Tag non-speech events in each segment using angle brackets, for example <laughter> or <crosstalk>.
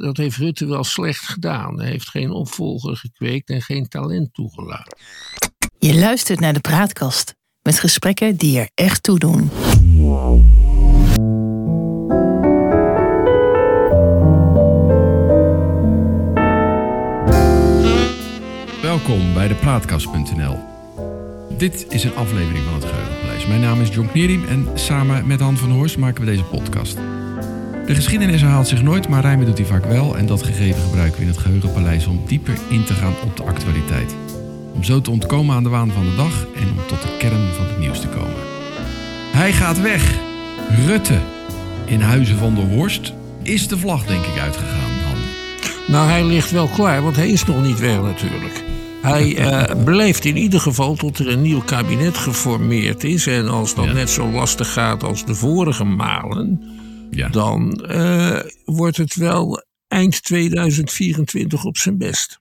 Dat heeft Rutte wel slecht gedaan. Hij heeft geen opvolger gekweekt en geen talent toegelaten. Je luistert naar de Praatkast met gesprekken die er echt toe doen. Welkom bij de Praatkast.nl. Dit is een aflevering van het Geheugenpaleis. Mijn naam is John Knierim en samen met Han van Horst maken we deze podcast. De geschiedenis herhaalt zich nooit, maar rijmen doet hij vaak wel. En dat gegeven gebruiken we in het Geheugenpaleis om dieper in te gaan op de actualiteit. Om zo te ontkomen aan de waan van de dag en om tot de kern van het nieuws te komen. Hij gaat weg. Rutte. In Huizen van de Horst is de vlag denk ik uitgegaan, Han. Nou, hij ligt wel klaar, want hij is nog niet weg natuurlijk. Hij uh, <laughs> blijft in ieder geval tot er een nieuw kabinet geformeerd is. En als dat Ja. net zo lastig gaat als de vorige malen, Ja. dan eh, wordt het wel eind 2024 op zijn best.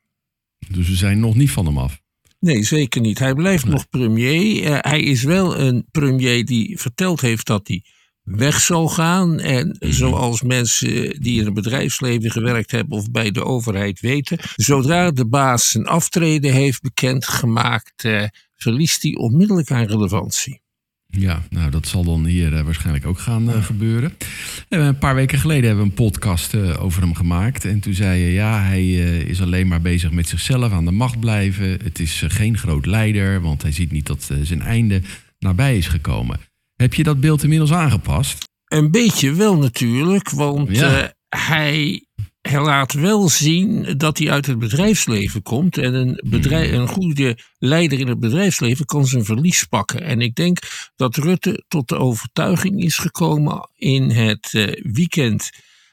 Dus we zijn nog niet van hem af. Nee, zeker niet. Hij blijft nog premier. Eh, hij is wel een premier die verteld heeft dat hij weg zal gaan. En zoals mensen die in het bedrijfsleven gewerkt hebben of bij de overheid weten, zodra de baas zijn aftreden heeft bekendgemaakt, eh, verliest hij onmiddellijk aan relevantie. Ja, nou dat zal dan hier eh, waarschijnlijk ook gaan eh, gebeuren. Eh, een paar weken geleden hebben we een podcast over hem gemaakt. En toen zei je, ja, hij is alleen maar bezig met zichzelf aan de macht blijven. Het is geen groot leider, want hij ziet niet dat zijn einde nabij is gekomen. Heb je dat beeld inmiddels aangepast? Een beetje wel natuurlijk, want Ja. hij, hij laat wel zien dat hij uit het bedrijfsleven komt. En een, bedrijf, Hmm. een goede leider in het bedrijfsleven kan zijn verlies pakken. En ik denk dat Rutte tot de overtuiging is gekomen in het eh, weekend.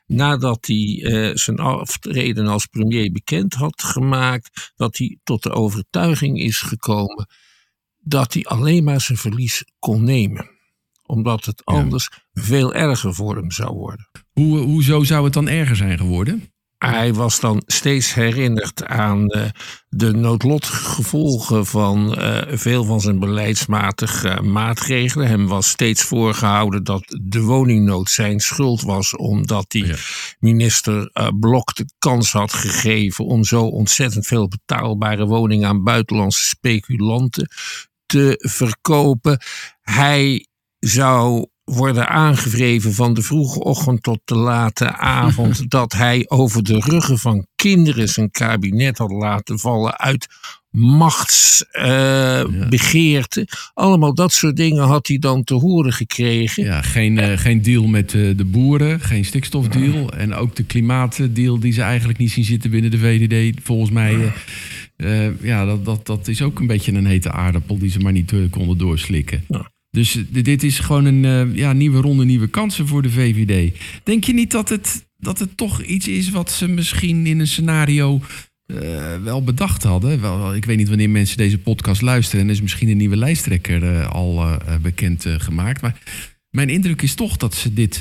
Nadat hij eh, zijn aftreden als premier bekend had gemaakt, dat hij tot de overtuiging is gekomen dat hij alleen maar zijn verlies kon nemen omdat het Ja. anders veel erger voor hem zou worden. Hoe, hoezo zou het dan erger zijn geworden? Hij was dan steeds herinnerd aan eh, de noodlottige gevolgen van eh, veel van zijn beleidsmatige eh, maatregelen. Hem was steeds voorgehouden dat de woningnood zijn schuld was, omdat hij Ja. minister eh, Blok de kans had gegeven om zo ontzettend veel betaalbare woningen aan buitenlandse speculanten te verkopen. Hij zou worden aangevreven van de vroege ochtend tot de late avond <laughs> dat hij over de ruggen van kinderen zijn kabinet had laten vallen uit machtsbegeerte. Allemaal dat soort dingen had hij dan te horen gekregen. Ja, geen, eh, geen deal met eh, de boeren, geen stikstofdeal. En ook de klimaatdeal die ze eigenlijk niet zien zitten binnen de VVD. Volgens mij, eh, ja, dat, dat, dat is ook een beetje een hete aardappel die ze maar niet konden doorslikken. Ja. Dus eh, dit is gewoon een eh, ja, nieuwe ronde, nieuwe kansen voor de VVD. Denk je niet dat het, dat het toch iets is wat ze misschien in een scenario eh, wel bedacht hadden? Wel, ik weet niet wanneer mensen deze podcast luisteren. En is misschien een nieuwe lijsttrekker al bekend gemaakt. Maar mijn indruk is toch dat, ze dit,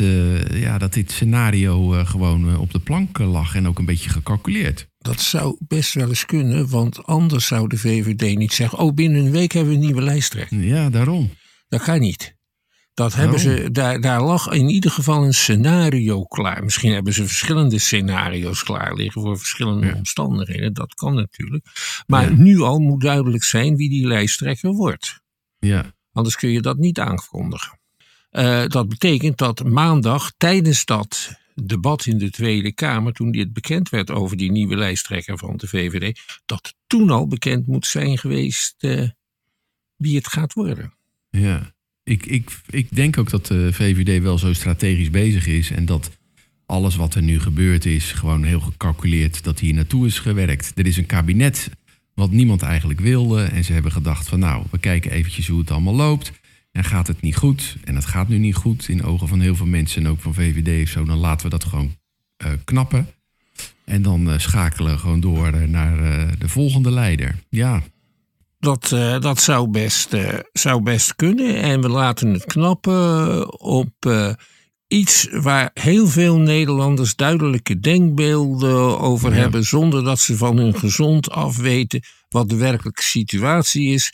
ja, dat dit scenario gewoon op de plank lag. En ook een beetje gecalculeerd. Dat zou best wel eens kunnen, want anders zou de VVD niet zeggen: Oh, binnen een week hebben we een nieuwe lijsttrekker. Ja, daarom. Dat kan niet. Dat hebben Oh. ze, daar, daar lag in ieder geval een scenario klaar. Misschien hebben ze verschillende scenario's klaar liggen voor verschillende Ja. omstandigheden. Dat kan natuurlijk. Maar Ja. nu al moet duidelijk zijn wie die lijsttrekker wordt. Ja, Anders kun je dat niet aankondigen. Eh, dat betekent dat maandag tijdens dat debat in de Tweede Kamer, toen dit bekend werd over die nieuwe lijsttrekker van de VVD, dat toen al bekend moet zijn geweest eh, wie het gaat worden. Ja. Ik, ik, ik denk ook dat de VVD wel zo strategisch bezig is. En dat alles wat er nu gebeurd is, gewoon heel gecalculeerd dat hier naartoe is gewerkt. Er is een kabinet wat niemand eigenlijk wilde. En ze hebben gedacht van nou, we kijken eventjes hoe het allemaal loopt. En gaat het niet goed? En het gaat nu niet goed in ogen van heel veel mensen en ook van VVD of zo. Dan laten we dat gewoon eh, knappen. En dan eh, schakelen we gewoon door eh, naar de volgende leider. Ja, Dat, eh, dat zou, best, eh, zou best kunnen. En we laten het knappen op eh, iets waar heel veel Nederlanders duidelijke denkbeelden over Ja. hebben, zonder dat ze van hun gezond af weten wat de werkelijke situatie is.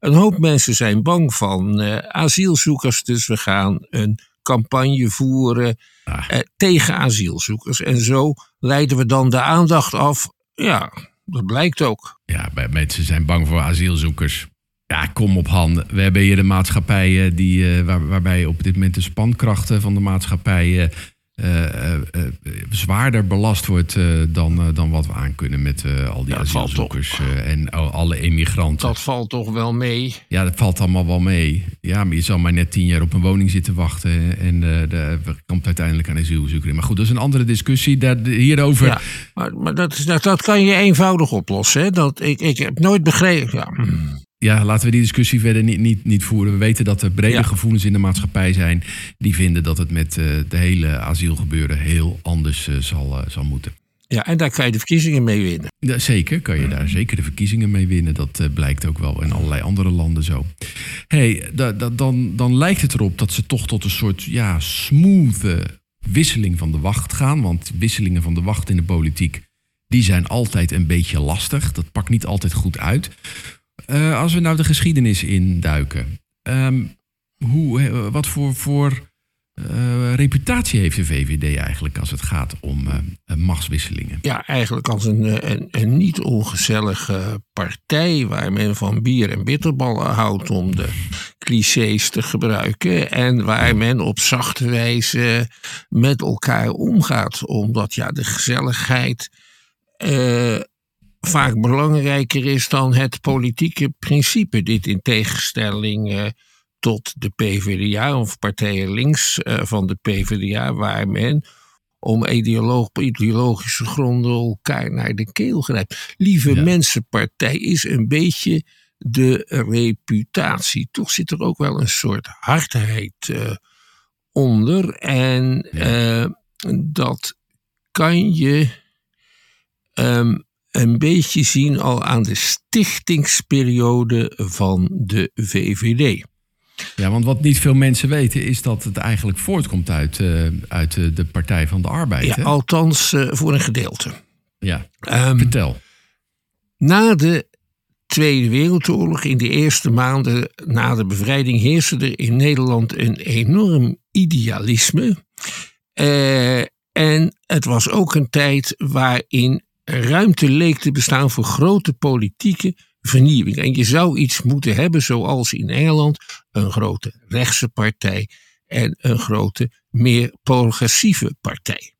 Een hoop mensen zijn bang van asielzoekers, dus we gaan een campagne voeren Ah. tegen asielzoekers. En zo leiden we dan de aandacht af. Ja, dat blijkt ook. Ja, mensen zijn bang voor asielzoekers. Ja, kom op Han. We hebben hier de maatschappijen die, eh, waar, waarbij op dit moment de spankrachten van de maatschappij eh, zwaarder belast wordt eh, dan, dan wat we aankunnen met eh, al die Ja, asielzoekers en al- alle immigranten. Dat valt toch wel mee. Ja, dat valt allemaal wel mee. Ja, maar je zal maar net tien jaar op een woning zitten wachten en de, komt uiteindelijk aan asielzoeker in. Maar goed, dat is een andere discussie. Daar, hierover. Ja, maar, maar dat, dat, dat kan je eenvoudig oplossen. Hè? Dat, ik, ik heb nooit begrepen. Ja, hm. Ja, laten we die discussie verder niet, niet, niet voeren. We weten dat er brede Ja. gevoelens in de maatschappij zijn. die vinden dat het met eh, de hele asielgebeuren heel anders eh, zal, eh, zal moeten. ja, en daar kan je de verkiezingen mee winnen. Ja, zeker, kan je daar zeker de verkiezingen mee winnen. Dat blijkt ook wel in allerlei andere landen zo. hey, da, da- dan, dan lijkt het erop dat ze toch tot een soort ja, smooth wisseling van de wacht gaan. Want wisselingen van de wacht in de politiek. die zijn altijd een beetje lastig. Dat pakt niet altijd goed uit. Eh, als we nou de geschiedenis induiken. ehm, hoe, wat voor, voor eh, reputatie heeft de VVD eigenlijk als het gaat om eh, machtswisselingen? Ja, eigenlijk als een, een, een niet ongezellige partij waar men van bier en bitterballen houdt om de clichés te gebruiken. En waar men op zachte wijze met elkaar omgaat. Omdat ja, de gezelligheid vaak belangrijker is dan het politieke principe. Dit in tegenstelling eh, tot de PvdA of partijen links eh, van de PvdA, waar men om ideologische gronden elkaar naar de keel grijpt. Lieve Ja. Mensenpartij is een beetje de reputatie. Toch zit er ook wel een soort hardheid eh, onder. En Ja. dat kan je ehm, een beetje zien al aan de stichtingsperiode van de VVD. Ja, want wat niet veel mensen weten is dat het eigenlijk voortkomt uit, eh, uit eh, de Partij van de Arbeid. Ja, hè? althans eh, voor een gedeelte. ja. Ehm, vertel. Na de Tweede Wereldoorlog, in de eerste maanden na de bevrijding, heerste er in Nederland een enorm idealisme. En het was ook een tijd waarin ruimte leek te bestaan voor grote politieke vernieuwing. En je zou iets moeten hebben, zoals in Engeland, een grote rechtse partij en een grote, meer progressieve partij.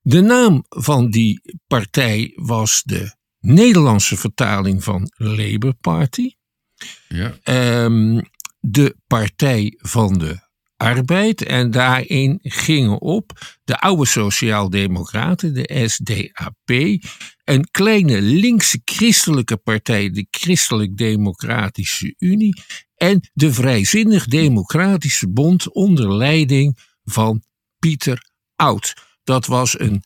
De naam van die partij was de Nederlandse vertaling van Labour Party. Ja. Ehm, de Partij van de Arbeid. En daarin gingen op de oude Sociaaldemocraten, de SDAP. Een kleine linkse christelijke partij, de Christelijk Democratische Unie. En de Vrijzinnig Democratische Bond onder leiding van Pieter Oud. Dat was een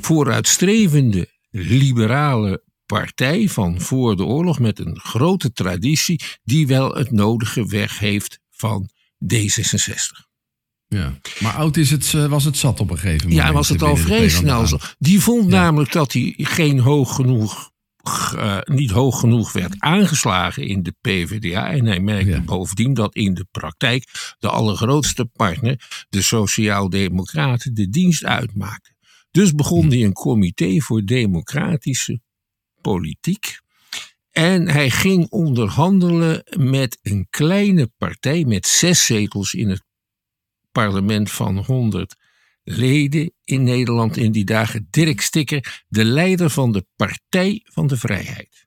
vooruitstrevende liberale partij van voor de oorlog met een grote traditie die wel het nodige weg heeft van D66. ja. Maar oud is het, eh, was het zat op een gegeven moment. Ja, was het al vrij snel zo. Die vond Ja. namelijk dat hij geen hoog genoeg, eh, niet hoog genoeg werd aangeslagen in de PvdA. En hij merkte Ja. bovendien dat in de praktijk de allergrootste partner, de Sociaaldemocraten, de dienst uitmaakte. Dus begon hij een comité voor democratische politiek. En hij ging onderhandelen met een kleine partij met zes zetels in het parlement van 100 leden in Nederland in die dagen. Dirk Stikker, de leider van de Partij van de Vrijheid.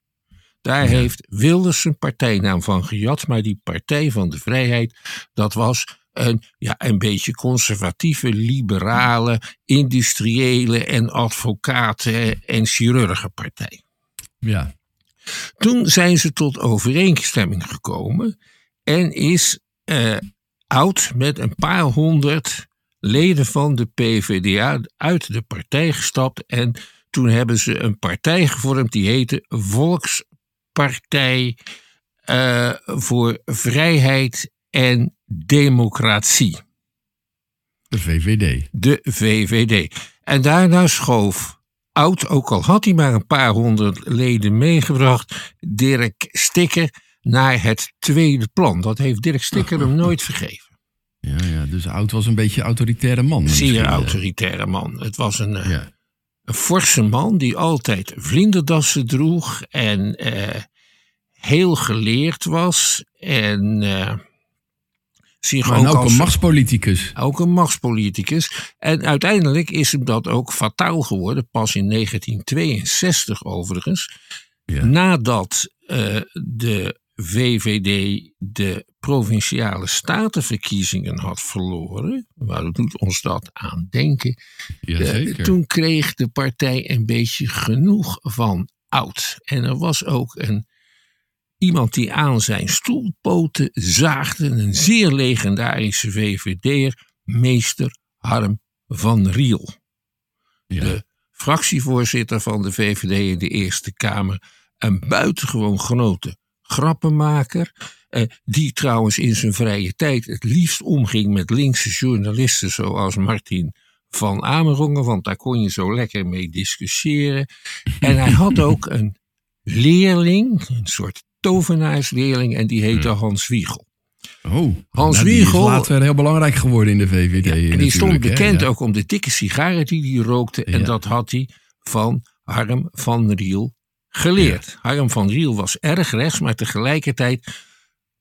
Daar heeft Wilders zijn partijnaam van gejat, maar die Partij van de Vrijheid, dat was een, ja, een beetje conservatieve, liberale, industriële en advocaten- en chirurgenpartij. Ja. Toen zijn ze tot overeenstemming gekomen en is eh, Oud met een paar honderd leden van de PvdA uit de partij gestapt. En toen hebben ze een partij gevormd die heette Volkspartij eh, voor Vrijheid en Democratie. De VVD. De VVD. En daarna schoof Oud, ook al had hij maar een paar honderd leden meegebracht, Dirk Stikker naar het tweede plan. Dat heeft Dirk Stikker hem nooit vergeven. Ja, ja, dus oud was een beetje een autoritaire man. Zeer eh. autoritaire man. Het was een, eh, een forse man die altijd vlinderdassen droeg en eh, heel geleerd was. En zich Maar ook, ook als, een machtspoliticus. ook een machtspoliticus. En uiteindelijk is hem dat ook fataal geworden, pas in 1962 overigens. Ja. Nadat eh, de VVD de provinciale statenverkiezingen had verloren. Waar doet ons dat aan denken? Eh, toen kreeg de partij een beetje genoeg van oud. En er was ook een, iemand die aan zijn stoelpoten zaagde. Een zeer legendarische VVD'er, meester Harm van Riel. ja. de fractievoorzitter van de VVD in de Eerste Kamer. Een buitengewoon grote grappenmaker. eh, die trouwens in zijn vrije tijd het liefst omging met linkse journalisten zoals Martin van Amerongen. Want daar kon je zo lekker mee discussiëren. <laughs> En hij had ook een leerling, een soort tovenaarsleerling. En die heette Hans Wiegel. Oh, Hans nou, die Wiegel- is later heel belangrijk geworden in de VVD. Ja, en die stond bekend ja. ook om de dikke sigaren die hij rookte. En Ja. dat had hij van Harm van Riel geleerd. Harm van Riel was erg rechts, maar tegelijkertijd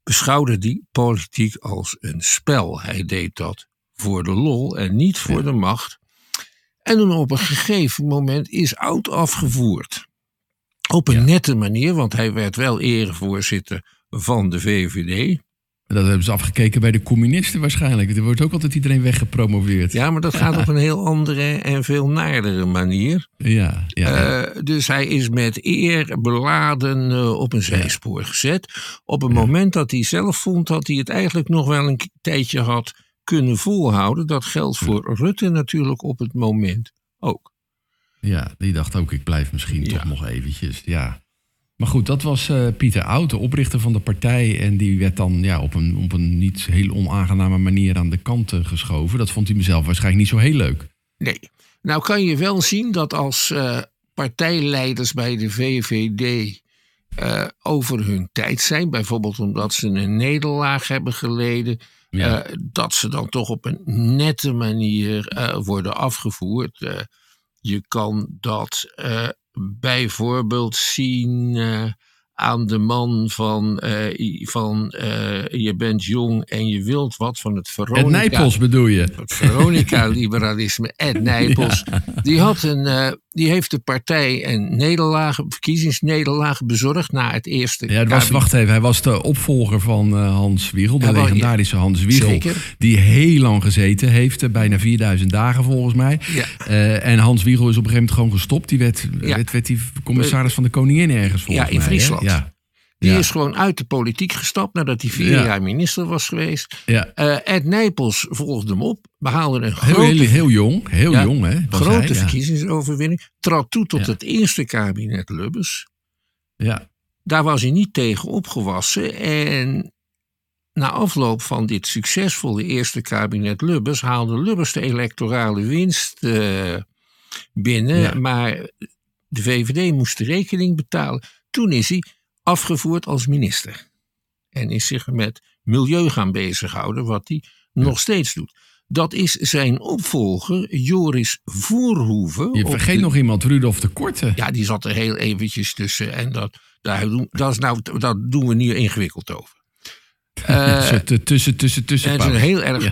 beschouwde hij politiek als een spel. Hij deed dat voor de lol en niet voor de macht. En toen op een gegeven moment is oud afgevoerd. Op een Ja. nette manier, want hij werd wel erevoorzitter van de VVD. Dat hebben ze afgekeken bij de communisten waarschijnlijk. Er wordt ook altijd iedereen weggepromoveerd. Ja, maar dat gaat <laughs> op een heel andere en veel naardere manier. ja, ja. Eh, dus hij is met eer beladen eh, op een zijspoor gezet. Op het moment dat hij zelf vond dat hij het eigenlijk nog wel een tijdje had kunnen volhouden. Dat geldt voor Rutte natuurlijk op het moment ook. Ja, die dacht ook, ik blijf misschien Ja. toch nog eventjes. Ja. Maar goed, dat was eh, Pieter Oud, de oprichter van de partij. En die werd dan ja, op, een, op een niet heel onaangename manier aan de kant eh, geschoven. Dat vond hij mezelf waarschijnlijk niet zo heel leuk. Nee. Nou kan je wel zien dat als eh, partijleiders bij de VVD over hun tijd zijn, bijvoorbeeld omdat ze een nederlaag hebben geleden, Ja. dat ze dan toch op een nette manier worden afgevoerd. Je kan dat eh, bijvoorbeeld zien eh, aan de man van, eh, van je bent jong en je wilt wat van het Veronica. Het Nijpels bedoel je? Het Veronica-liberalisme, Ed <laughs> Nijpels. Die, had een, die heeft de partij een nederlaag, verkiezingsnederlaag bezorgd na het eerste Ja, het was, wacht even, hij was de opvolger van eh, Hans Wiegel, de Ja, wel, ja. legendarische Hans Wiegel. Zeker. Die heel lang gezeten heeft, eh, bijna 4000 dagen volgens mij. Ja. Eh, en Hans Wiegel is op een gegeven moment gewoon gestopt. Die werd, werd, werd die commissaris van de koningin ergens volgens Ja, in mij, hè? Friesland. Ja, Die Ja. is gewoon uit de politiek gestapt nadat hij vier Ja. jaar minister was geweest. ja. Eh, Ed Nijpels volgde hem op, behaalde een grote, heel, heel jong, heel jong hè. grote hij, verkiezingsoverwinning. Trad toe tot het eerste kabinet Lubbers. Ja. Daar was hij niet tegen opgewassen. En na afloop van dit succesvolle eerste kabinet Lubbers haalde Lubbers de electorale winst eh, binnen. Maar de VVD moest de rekening betalen. Toen is hij afgevoerd als minister. En is zich met milieu gaan bezighouden, wat hij nog steeds doet. Dat is zijn opvolger, Joris Voorhoeven. Je vergeet de- nog iemand, Rudolf de Korte. ja, die zat er heel eventjes tussen. En dat, daar doen, dat, is nou, dat doen we niet ingewikkeld over. <laughs> Te- tussen, tussen, tussen. en zo'n heel erg Ja.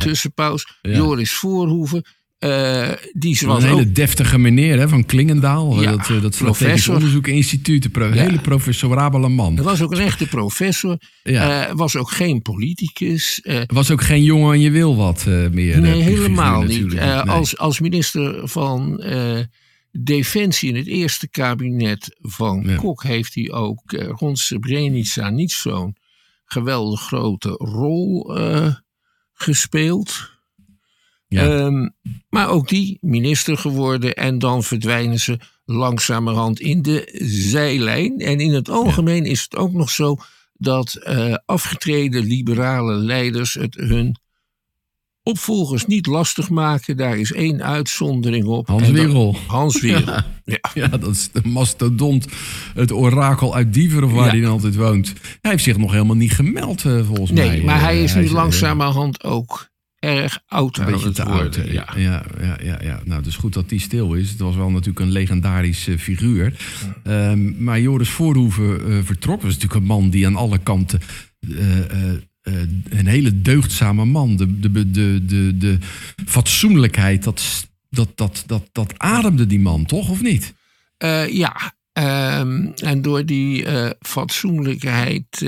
Ja. Joris Voorhoeven. Eh, die Een was hele ook deftige meneer hè, van Klingendaal. Ja, dat, eh, dat Strategisch professor. Onderzoekinstituut. Een pro- Ja. hele professorabele man. dat was ook een echte professor. Ja. eh, was ook geen politicus. eh, was ook geen jongen en je wil wat meer. nee, helemaal niet. Nee. als, als minister van Defensie in het eerste kabinet van Ja. Kok heeft hij ook rond Srebrenica niet zo'n geweldig grote rol gespeeld. Ja. Ehm, maar ook die minister geworden en dan verdwijnen ze langzamerhand in de zijlijn. En in het algemeen is het ook nog zo dat eh, afgetreden liberale leiders het hun opvolgers niet lastig maken. Daar is één uitzondering op. Hans Wiegel. Hans. <laughs> Ja. Ja, dat is de mastodont. Het orakel uit Diever, waar Ja. hij dan altijd woont. Hij heeft zich nog helemaal niet gemeld, eh, volgens mij. Nee, maar Eh, hij is nu langzamerhand ook erg oud Een beetje te oud. ja. Ja, ja, ja, ja. Nou, het is goed dat die stil is. Het was wel natuurlijk een legendarische figuur. Ehm, maar Joris Voorhoeven eh, vertrok. was natuurlijk een man die aan alle kanten... eh, eh, een hele deugdzame man. De, de, de, de, de, fatsoenlijkheid, dat, dat, dat, dat, dat ademde die man, toch? Of niet? Ja, ehm, en door die fatsoenlijkheid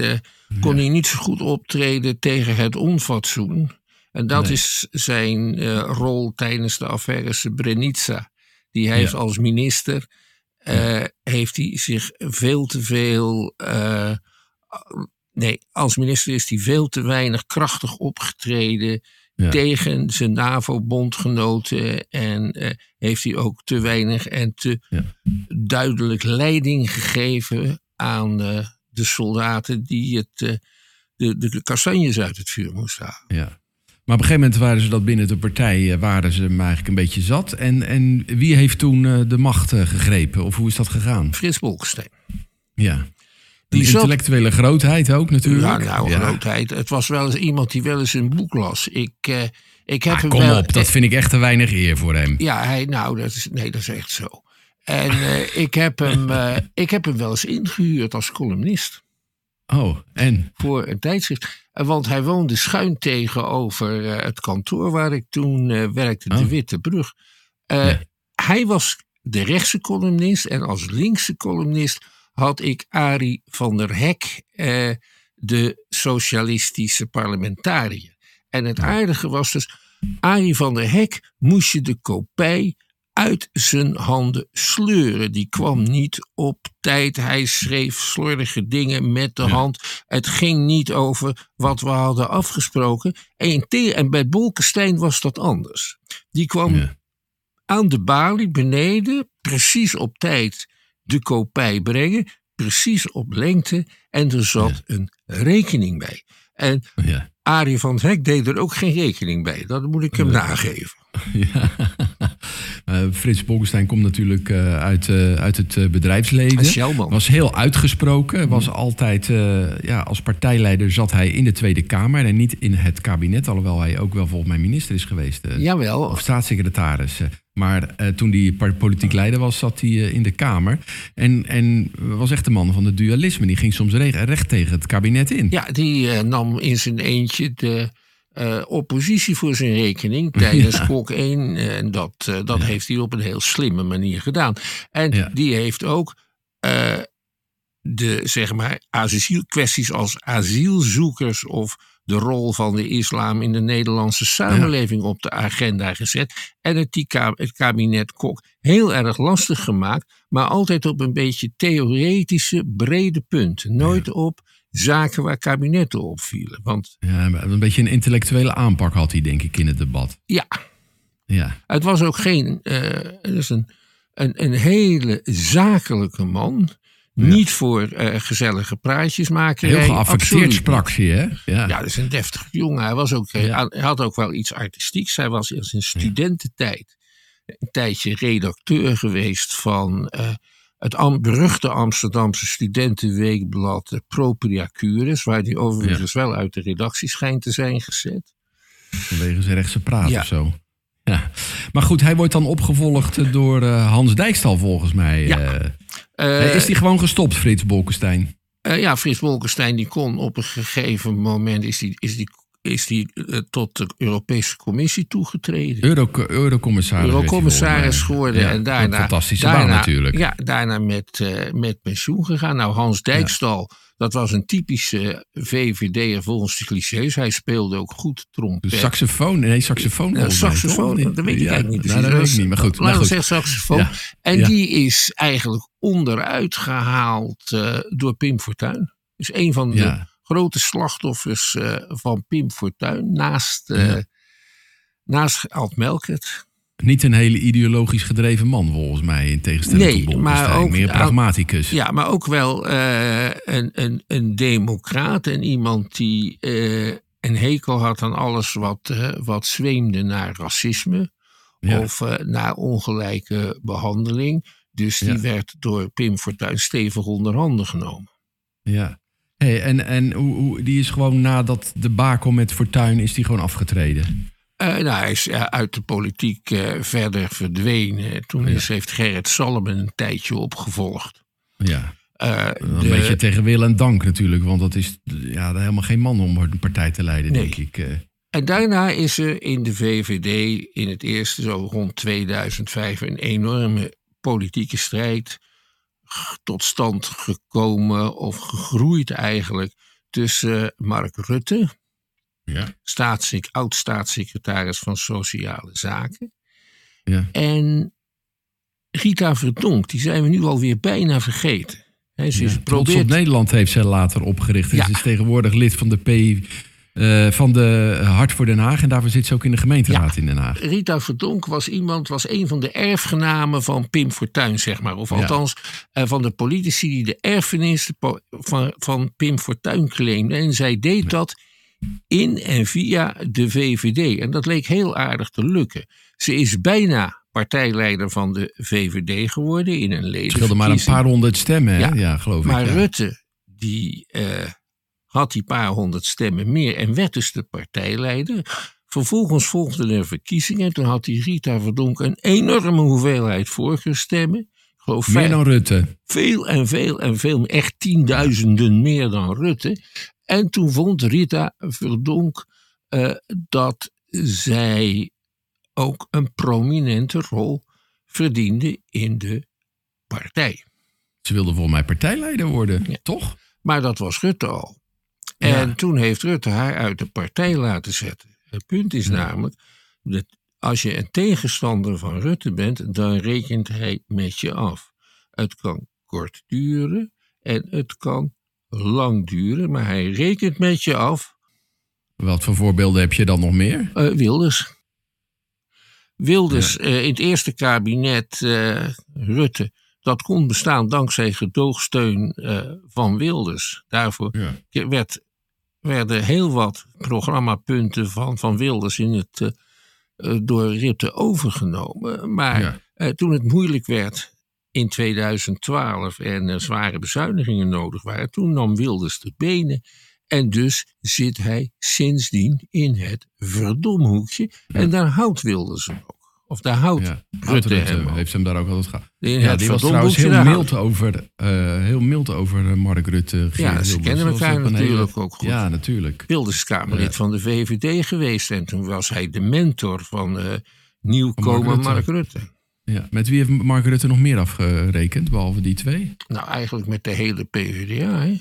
kon hij niet zo goed optreden tegen het onfatsoen. En dat Nee. is zijn eh, rol tijdens de affaire Srebrenica. Die hij heeft Ja. als minister, eh, heeft hij zich veel te veel... eh, nee, als minister is hij veel te weinig krachtig opgetreden Ja. tegen zijn NAVO-bondgenoten. En heeft hij ook te weinig en te Ja. duidelijk leiding gegeven aan de soldaten die het, de, de, de kastanjes uit het vuur moesten halen. Ja. Maar op een gegeven moment waren ze dat binnen de partij, eh, waren ze hem eigenlijk een beetje zat. En, en wie heeft toen eh, de macht eh, gegrepen? Of hoe is dat gegaan? Frits Bolkestein. Ja. Die zat- intellectuele grootheid ook natuurlijk. Ja, nou, grootheid. Het was wel eens iemand die wel eens een boek las. Ik, ik heb Ah, hem kom wel, op, dat vind ik echt te weinig eer voor hem. Ja, hij, nou, dat is, nee, dat is echt zo. En ik, heb hem, <laughs> ik heb hem wel eens ingehuurd als columnist. Oh, en? voor een tijdschrift. Want hij woonde schuin tegenover eh, het kantoor waar ik toen eh, werkte, de Oh. Witte Brug. Eh, Ja. Hij was de rechtse columnist en als linkse columnist had ik Arie van der Hek, de socialistische parlementariër. En het aardige was dus, Arie van der Hek moest je de kopij uit zijn handen sleuren. Die kwam niet op tijd. Hij schreef slordige dingen met de hand. Het ging niet over wat we hadden afgesproken. En, en bij Bolkestein was dat anders. Die kwam Ja. aan de balie beneden, precies op tijd de kopij brengen, precies op lengte. En er zat een rekening bij. En. Arie van het Hek deed er ook geen rekening bij. Dat moet ik hem nageven. <laughs> Ja. Eh, Frits Bolkestein komt natuurlijk eh, uit, eh, uit het bedrijfsleven. Shellman. Was heel uitgesproken. Was altijd, ja, als partijleider zat hij in de Tweede Kamer en niet in het kabinet. Alhoewel hij ook wel volgens mij minister is geweest. Jawel. Of staatssecretaris. Maar toen hij politiek leider was, zat hij in de Kamer. En, en was echt de man van het dualisme. Die ging soms re- recht tegen het kabinet in. Ja, die nam in zijn eentje de eh, oppositie voor zijn rekening tijdens Ja. Kok 1. En dat, eh, dat heeft hij op een heel slimme manier gedaan. En Ja. die heeft ook eh, de zeg maar, asiel, kwesties als asielzoekers of de rol van de islam in de Nederlandse samenleving op de agenda gezet. En het, die het kabinet Kok heel erg lastig gemaakt, maar altijd op een beetje theoretische, brede punten. Nooit op zaken waar kabinetten op vielen. Want Ja, een beetje een intellectuele aanpak had hij, denk ik, in het debat. ja, Ja, het was ook geen. eh, het is een, een, een hele zakelijke man. Niet voor eh, gezellige praatjes maken. heel geaffecteerd sprak hij, hè? Ja. Ja, dat is een deftig jongen. Hij, was ook, eh, Ja. hij had ook wel iets artistieks. Hij was in zijn studententijd een tijdje redacteur geweest van het am- beruchte Amsterdamse studentenweekblad Propria Cures, waar hij overigens wel uit de redactie schijnt te zijn gezet. Vanwege zijn rechtse praat Ja. of zo. Ja. Maar goed, hij wordt dan opgevolgd door eh, Hans Dijkstal, volgens mij. Ja. Eh, Eh, is hij gewoon gestopt, Frits Bolkestein? Eh, ja, Frits Bolkestein die kon op een gegeven moment is die, is die, is die eh, tot de Europese Commissie toegetreden. Euro, eurocommissaris. hij Eurocommissaris geworden Ja, en daarna, Een fantastische daarna, baan natuurlijk. Ja, daarna met, eh, met pensioen gegaan. Nou, Hans Dijkstal, dat was een typische VVD'er volgens de clichés. Hij speelde ook goed trompet. De saxofoon, nee, saxofoon. Nou, mij, saxofoon, dat weet ik Ja, eigenlijk niet. nou, dat weet ik niet, maar goed. Laten maar we goed. zeggen saxofoon. Ja. En Ja. die is eigenlijk onderuit gehaald eh, door Pim Fortuyn. Dus een van de Ja. Grote slachtoffers eh, van Pim Fortuyn. Naast, Ja. naast Alt Melkert. Niet een hele ideologisch gedreven man, volgens mij, in tegenstelling Nee, tot maar Bolkestein. ook- Meer pragmaticus. Ja, maar ook wel eh, een, een, een democraat. En iemand die een hekel had aan alles wat, wat zweemde naar racisme. Ja. Of naar ongelijke behandeling. Dus die Ja. werd door Pim Fortuyn stevig onder handen genomen. Ja. Hey, en en hoe, hoe, die is gewoon na dat debakel met Fortuyn is die gewoon afgetreden. Uh, nou, hij is uit de politiek uh, verder verdwenen. Toen is, heeft Gerrit Salmen een tijdje opgevolgd. Ja. Uh, een de, beetje tegen wil en dank natuurlijk, want dat is ja, helemaal geen man om een partij te leiden, nee. denk ik. En daarna is er in de VVD in het eerste, zo rond 2005, een enorme politieke strijd tot stand gekomen, of gegroeid eigenlijk, tussen Mark Rutte, ja. Staatssec oud-staatssecretaris van Sociale Zaken. Ja. En Rita Verdonk, die zijn we nu alweer bijna vergeten. He, ze ja. probeert... op Nederland heeft zij later opgericht. Ja. Ze is tegenwoordig lid van de P. Uh, van de Hart voor Den Haag. En daarvoor zit ze ook in de gemeenteraad ja, in Den Haag. Rita Verdonk was iemand, was een van de erfgenamen van Pim Fortuyn, zeg maar. Of althans, ja. uh, van de politici die de erfenis van, van Pim Fortuyn claimden. En zij deed ja. dat in en via de VVD. En dat leek heel aardig te lukken. Ze is bijna partijleider van de VVD geworden in een leden. Het scheelde maar een paar honderd stemmen, hè? Ja, ja geloof maar ik. Maar Rutte, die uh, had die paar honderd stemmen meer en werd dus de partijleider. Vervolgens volgden er verkiezingen. Toen had die Rita Verdonk een enorme hoeveelheid voorkeurstemmen. Geloof meer dan Rutte. Veel en veel en veel, echt tienduizenden meer dan Rutte. En toen vond Rita Verdonk uh, dat zij ook een prominente rol verdiende in de partij. Ze wilde volgens mij partijleider worden, ja. toch? Maar dat was Rutte al. En ja. toen heeft Rutte haar uit de partij laten zetten. Het punt is ja. namelijk dat als je een tegenstander van Rutte bent, dan rekent hij met je af. Het kan kort duren en het kan lang duren, maar hij rekent met je af. Wat voor voorbeelden heb je dan nog meer? Uh, Wilders. Wilders ja. uh, in het eerste kabinet uh, Rutte, dat kon bestaan dankzij gedoogsteun van Wilders. Daarvoor ja. werd, werden heel wat programmapunten van, van Wilders in het, door Rutte overgenomen. Maar ja. toen het moeilijk werd in 2012 en er zware bezuinigingen nodig waren, toen nam Wilders de benen. En dus zit hij sindsdien in het verdomhoekje. En daar houdt Wilders hem ook. Of daar houdt ja, Rutte, heeft hem daar ook altijd gehad. Ja, die was trouwens heel mild over, uh, heel mild over Mark Rutte. Ja, ze kennen elkaar natuurlijk hele... ook goed. Ja, natuurlijk. Wilders Kamerlid van de VVD geweest. En toen was hij de mentor van uh, nieuwkomer Mark Rutte. Mark Rutte. Ja, met wie heeft Mark Rutte nog meer afgerekend, behalve die twee? Nou, eigenlijk met de hele PvdA. Hè?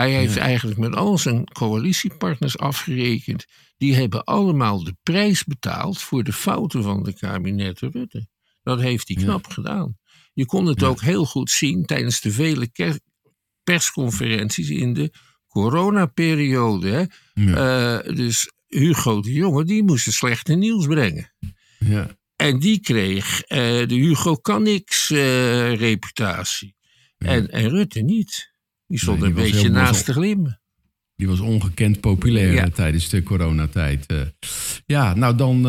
Hij heeft ja. eigenlijk met al zijn coalitiepartners afgerekend. Die hebben allemaal de prijs betaald voor de fouten van de kabinetten Rutte. Dat heeft hij knap ja. gedaan. Je kon het ja. ook heel goed zien tijdens de vele persconferenties in de coronaperiode. Uh, dus Hugo de Jonge, die moest het slechte nieuws brengen. Ja. En die kreeg uh, de Hugo Cannix uh, reputatie. Ja. En, en Rutte niet. Die stond nee, een beetje naast te glimmen. Die was ongekend populair ja. tijdens de coronatijd. Uh, ja, nou dan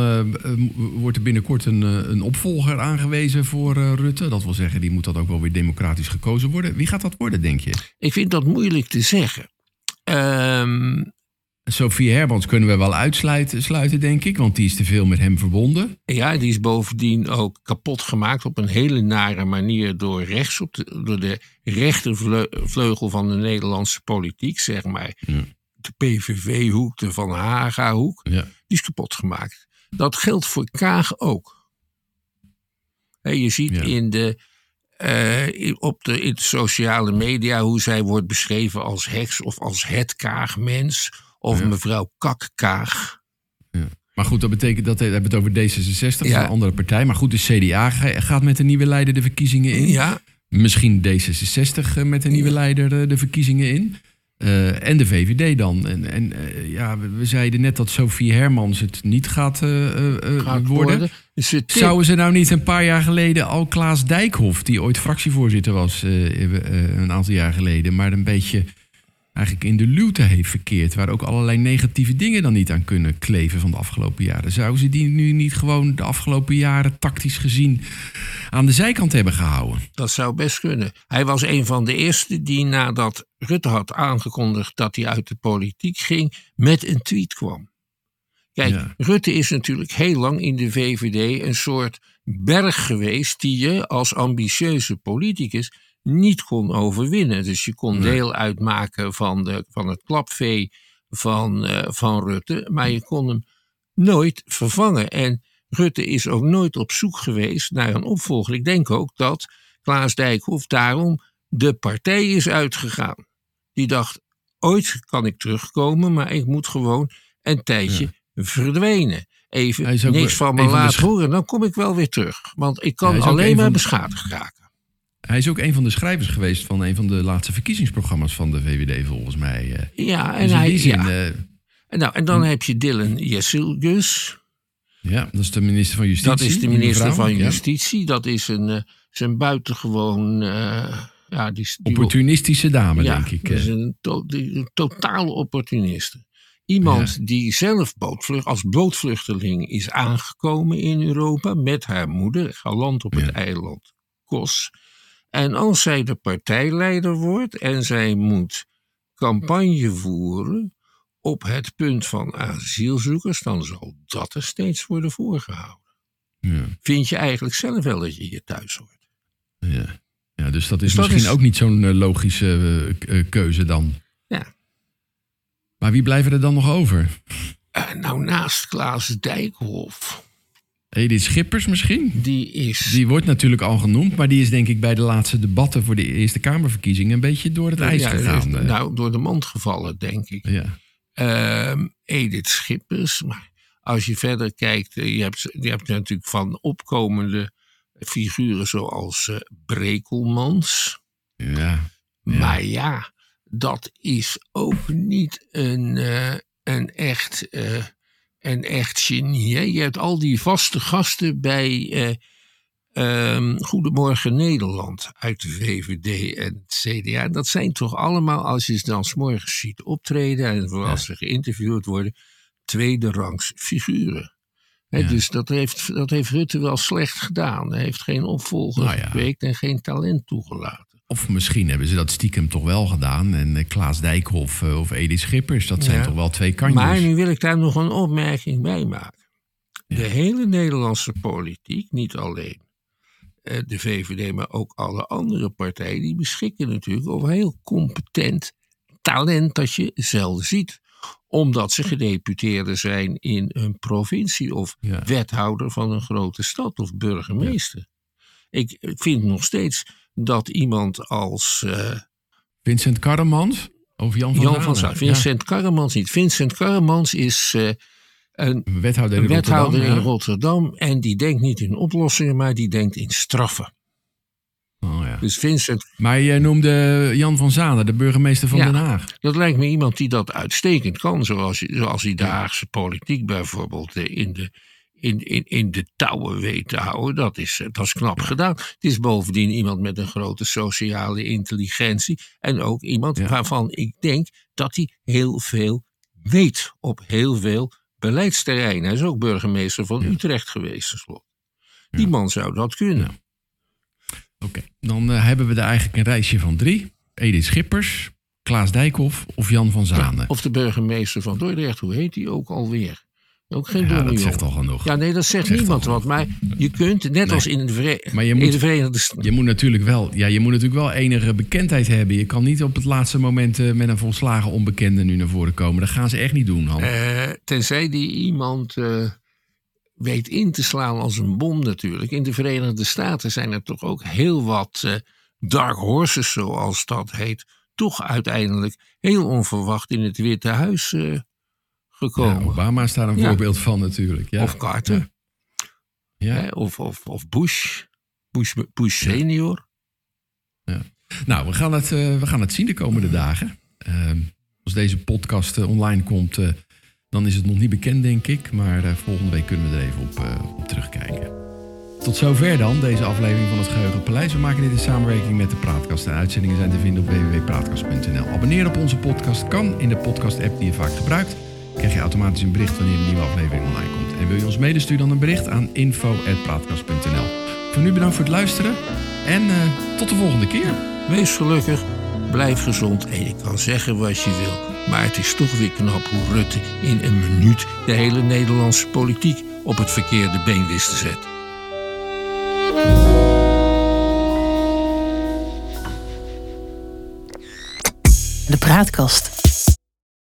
wordt er binnenkort een, een opvolger aangewezen voor Rutte. Dat wil zeggen, die moet dat ook wel weer democratisch gekozen worden. Wie gaat dat worden, denk je? Ik vind dat moeilijk te zeggen. Um, Sophie Hermans kunnen we wel uitsluiten, sluiten, denk ik, want die is te veel met hem verbonden. Ja, die is bovendien ook kapot gemaakt op een hele nare manier door rechts, op de, door de rechtervleugel van de Nederlandse politiek, zeg maar. Ja. De PVV-hoek, de Van Haga-hoek, ja. die is kapot gemaakt. Dat geldt voor Kaag ook. He, je ziet Ja. in de, eh, op de, in de sociale media hoe zij wordt beschreven als heks of als het Kaagmens of Ja. mevrouw Kakkaag. Maar goed, dat betekent dat we hebben het over D66, Ja. een andere partij. Maar goed, de CDA ga- gaat met een nieuwe leider de verkiezingen in. Ja, Misschien D66 eh, met een nieuwe leider eh, de verkiezingen in. Eh, en de VVD dan. En, en ja, we, we zeiden net dat Sophie Hermans het niet gaat, eh, eh, eh, gaat worden. worden. Zouden ze nou niet een paar jaar geleden al Klaas Dijkhoff, die ooit fractievoorzitter was een aantal jaar geleden, maar een beetje eigenlijk in de luwte heeft verkeerd, waar ook allerlei negatieve dingen dan niet aan kunnen kleven van de afgelopen jaren. Zouden ze die nu niet gewoon de afgelopen jaren tactisch gezien aan de zijkant hebben gehouden? Dat zou best kunnen. Hij was een van de eerste die nadat Rutte had aangekondigd dat hij uit de politiek ging, met een tweet kwam. Kijk, Ja. Rutte is natuurlijk heel lang in de VVD een soort berg geweest die je als ambitieuze politicus niet kon overwinnen. Dus je kon Nee. deel uitmaken van, de, van het klapvee van, eh, van Rutte, maar je kon hem nooit vervangen. En Rutte is ook nooit op zoek geweest naar een opvolger. Ik denk ook dat Klaas Dijkhoff daarom de partij is uitgegaan. Die dacht, ooit kan ik terugkomen, maar ik moet gewoon een tijdje verdwenen. Hij Even niks van me laten horen, dan kom ik wel weer terug. Want ik kan alleen een maar beschadigd raken. Hij is ook een van de schrijvers geweest van een van de laatste verkiezingsprogramma's van de VVD, volgens mij. eh. Ja, en, Dus in hij, zin, ja. eh, En nou, en dan heb je Dylan Jessilgus. ja, dat is de minister van Justitie. Dat is de minister van ja. Justitie. Dat is een, eh, zijn buitengewoon. ja, die, die, Opportunistische dame, ja, denk ik. dat is een, to- die- een totale opportuniste. Iemand die zelf bootvlucht, als bootvluchteling is aangekomen in Europa met haar moeder, galant op het eiland Kos. En als zij de partijleider wordt en zij moet campagne voeren op het punt van asielzoekers, dan zal dat er steeds worden voorgehouden. Ja, Vind je eigenlijk zelf wel dat je hier thuis hoort? ja. ja, dus dat is Dus dat misschien is- ook niet zo'n eh, logische eh, eh, keuze dan. Ja. Maar wie blijven er dan nog over? Nou, naast Klaas Dijkhoff, Edith Schippers misschien? die is Die wordt natuurlijk al genoemd, maar die is denk ik bij de laatste debatten voor de Eerste Kamerverkiezingen een beetje door het ijs ja, gegaan. heeft- eh. nou, door de mand gevallen, denk ik. ja. Ehm, Edith Schippers. Maar als je verder kijkt, eh, je hebt, je hebt natuurlijk van opkomende figuren zoals eh, Brekelmans. Ja. Ja. Maar ja, dat is ook niet een, een, echt, een echt genie. Hè? Je hebt al die vaste gasten bij eh, ehm, Goedemorgen Nederland uit de VVD en het CDA. Dat zijn toch allemaal, als je ze dan 's morgens ziet optreden en vooral als ze geïnterviewd worden, tweede rangs figuren. Ja. Dus dat heeft, dat heeft Rutte wel slecht gedaan. Hij heeft geen opvolger Nou ja. gekweekt en geen talent toegelaten. Of misschien hebben ze dat stiekem toch wel gedaan. En eh, Klaas Dijkhoff eh, of Edith Schippers, dat zijn Ja. toch wel twee kanjers. Maar nu wil ik daar nog een opmerking bij maken. De hele Nederlandse politiek, niet alleen eh, de VVD, maar ook alle andere partijen, die beschikken natuurlijk over heel competent talent dat je zelden ziet. Omdat ze gedeputeerden zijn in een provincie of Ja. wethouder van een grote stad of burgemeester. Ik vind nog steeds dat iemand als eh, Vincent Karremans of Jan van Jan van Zuid, Vincent Karremans niet. Vincent Karremans is eh, een Ja, wethouder in wethouder Rotterdam. in ja. Rotterdam en die denkt niet in oplossingen, maar die denkt in straffen. Oh, ja. Dus Vincent, Maar jij noemde Jan van Zanen, de burgemeester van Ja. Den Haag. dat lijkt me iemand die dat uitstekend kan, zoals, zoals hij de Haagse politiek bijvoorbeeld eh, in de, in, in, in de touwen weet te houden. Dat is, eh, dat is knap gedaan. Het is bovendien iemand met een grote sociale intelligentie en ook iemand Ja. waarvan ik denk dat hij heel veel weet op heel veel beleidsterreinen. Hij is ook burgemeester van Utrecht geweest, tenslotte. Die Ja. man zou dat kunnen. Oké, dan eh, hebben we er eigenlijk een reisje van drie. Edith Schippers, Klaas Dijkhoff of Jan van Zanen. Of de burgemeester van Dordrecht, hoe heet die ook alweer? Ook geen Ja, dat zegt al genoeg. Ja, nee, dat zegt Zegt niemand wat. Maar je kunt, net Nee. als in de, Vere- Maar je in moet- de Verenigde Staten. Je moet natuurlijk wel, ja, je moet natuurlijk wel enige bekendheid hebben. Je kan niet op het laatste moment eh, met een volslagen onbekende nu naar voren komen. Dat gaan ze echt niet doen, Han. Eh, tenzij die iemand eh, weet in te slaan als een bom natuurlijk. In de Verenigde Staten zijn er toch ook heel wat dark horses, zoals dat heet. Toch uiteindelijk heel onverwacht in het Witte Huis Ja. Obama is daar een Ja. voorbeeld van natuurlijk. Ja. Of Carter. Ja. Of, of, of Bush. Bush, Bush senior. Nou, we gaan, het, eh, we gaan het zien de komende dagen. Ehm, als deze podcast eh, online komt, eh, dan is het nog niet bekend, denk ik. Maar volgende week kunnen we er even op, op terugkijken. Tot zover dan, deze aflevering van het Geheugenpaleis. We maken dit in samenwerking met de Praatkast. En uitzendingen zijn te vinden op www.praatkast.nl. Abonneren op onze podcast kan in de podcast-app die je vaak gebruikt krijg je automatisch een bericht wanneer een nieuwe aflevering online komt. En wil je ons medesturen dan een bericht aan info.praatkast.nl. Voor nu bedankt voor het luisteren en eh, tot de volgende keer. Wees gelukkig, blijf gezond en je kan zeggen wat je wil. Maar het is toch weer knap hoe Rutte in een minuut de hele Nederlandse politiek op het verkeerde been wist te zetten. De praatkast.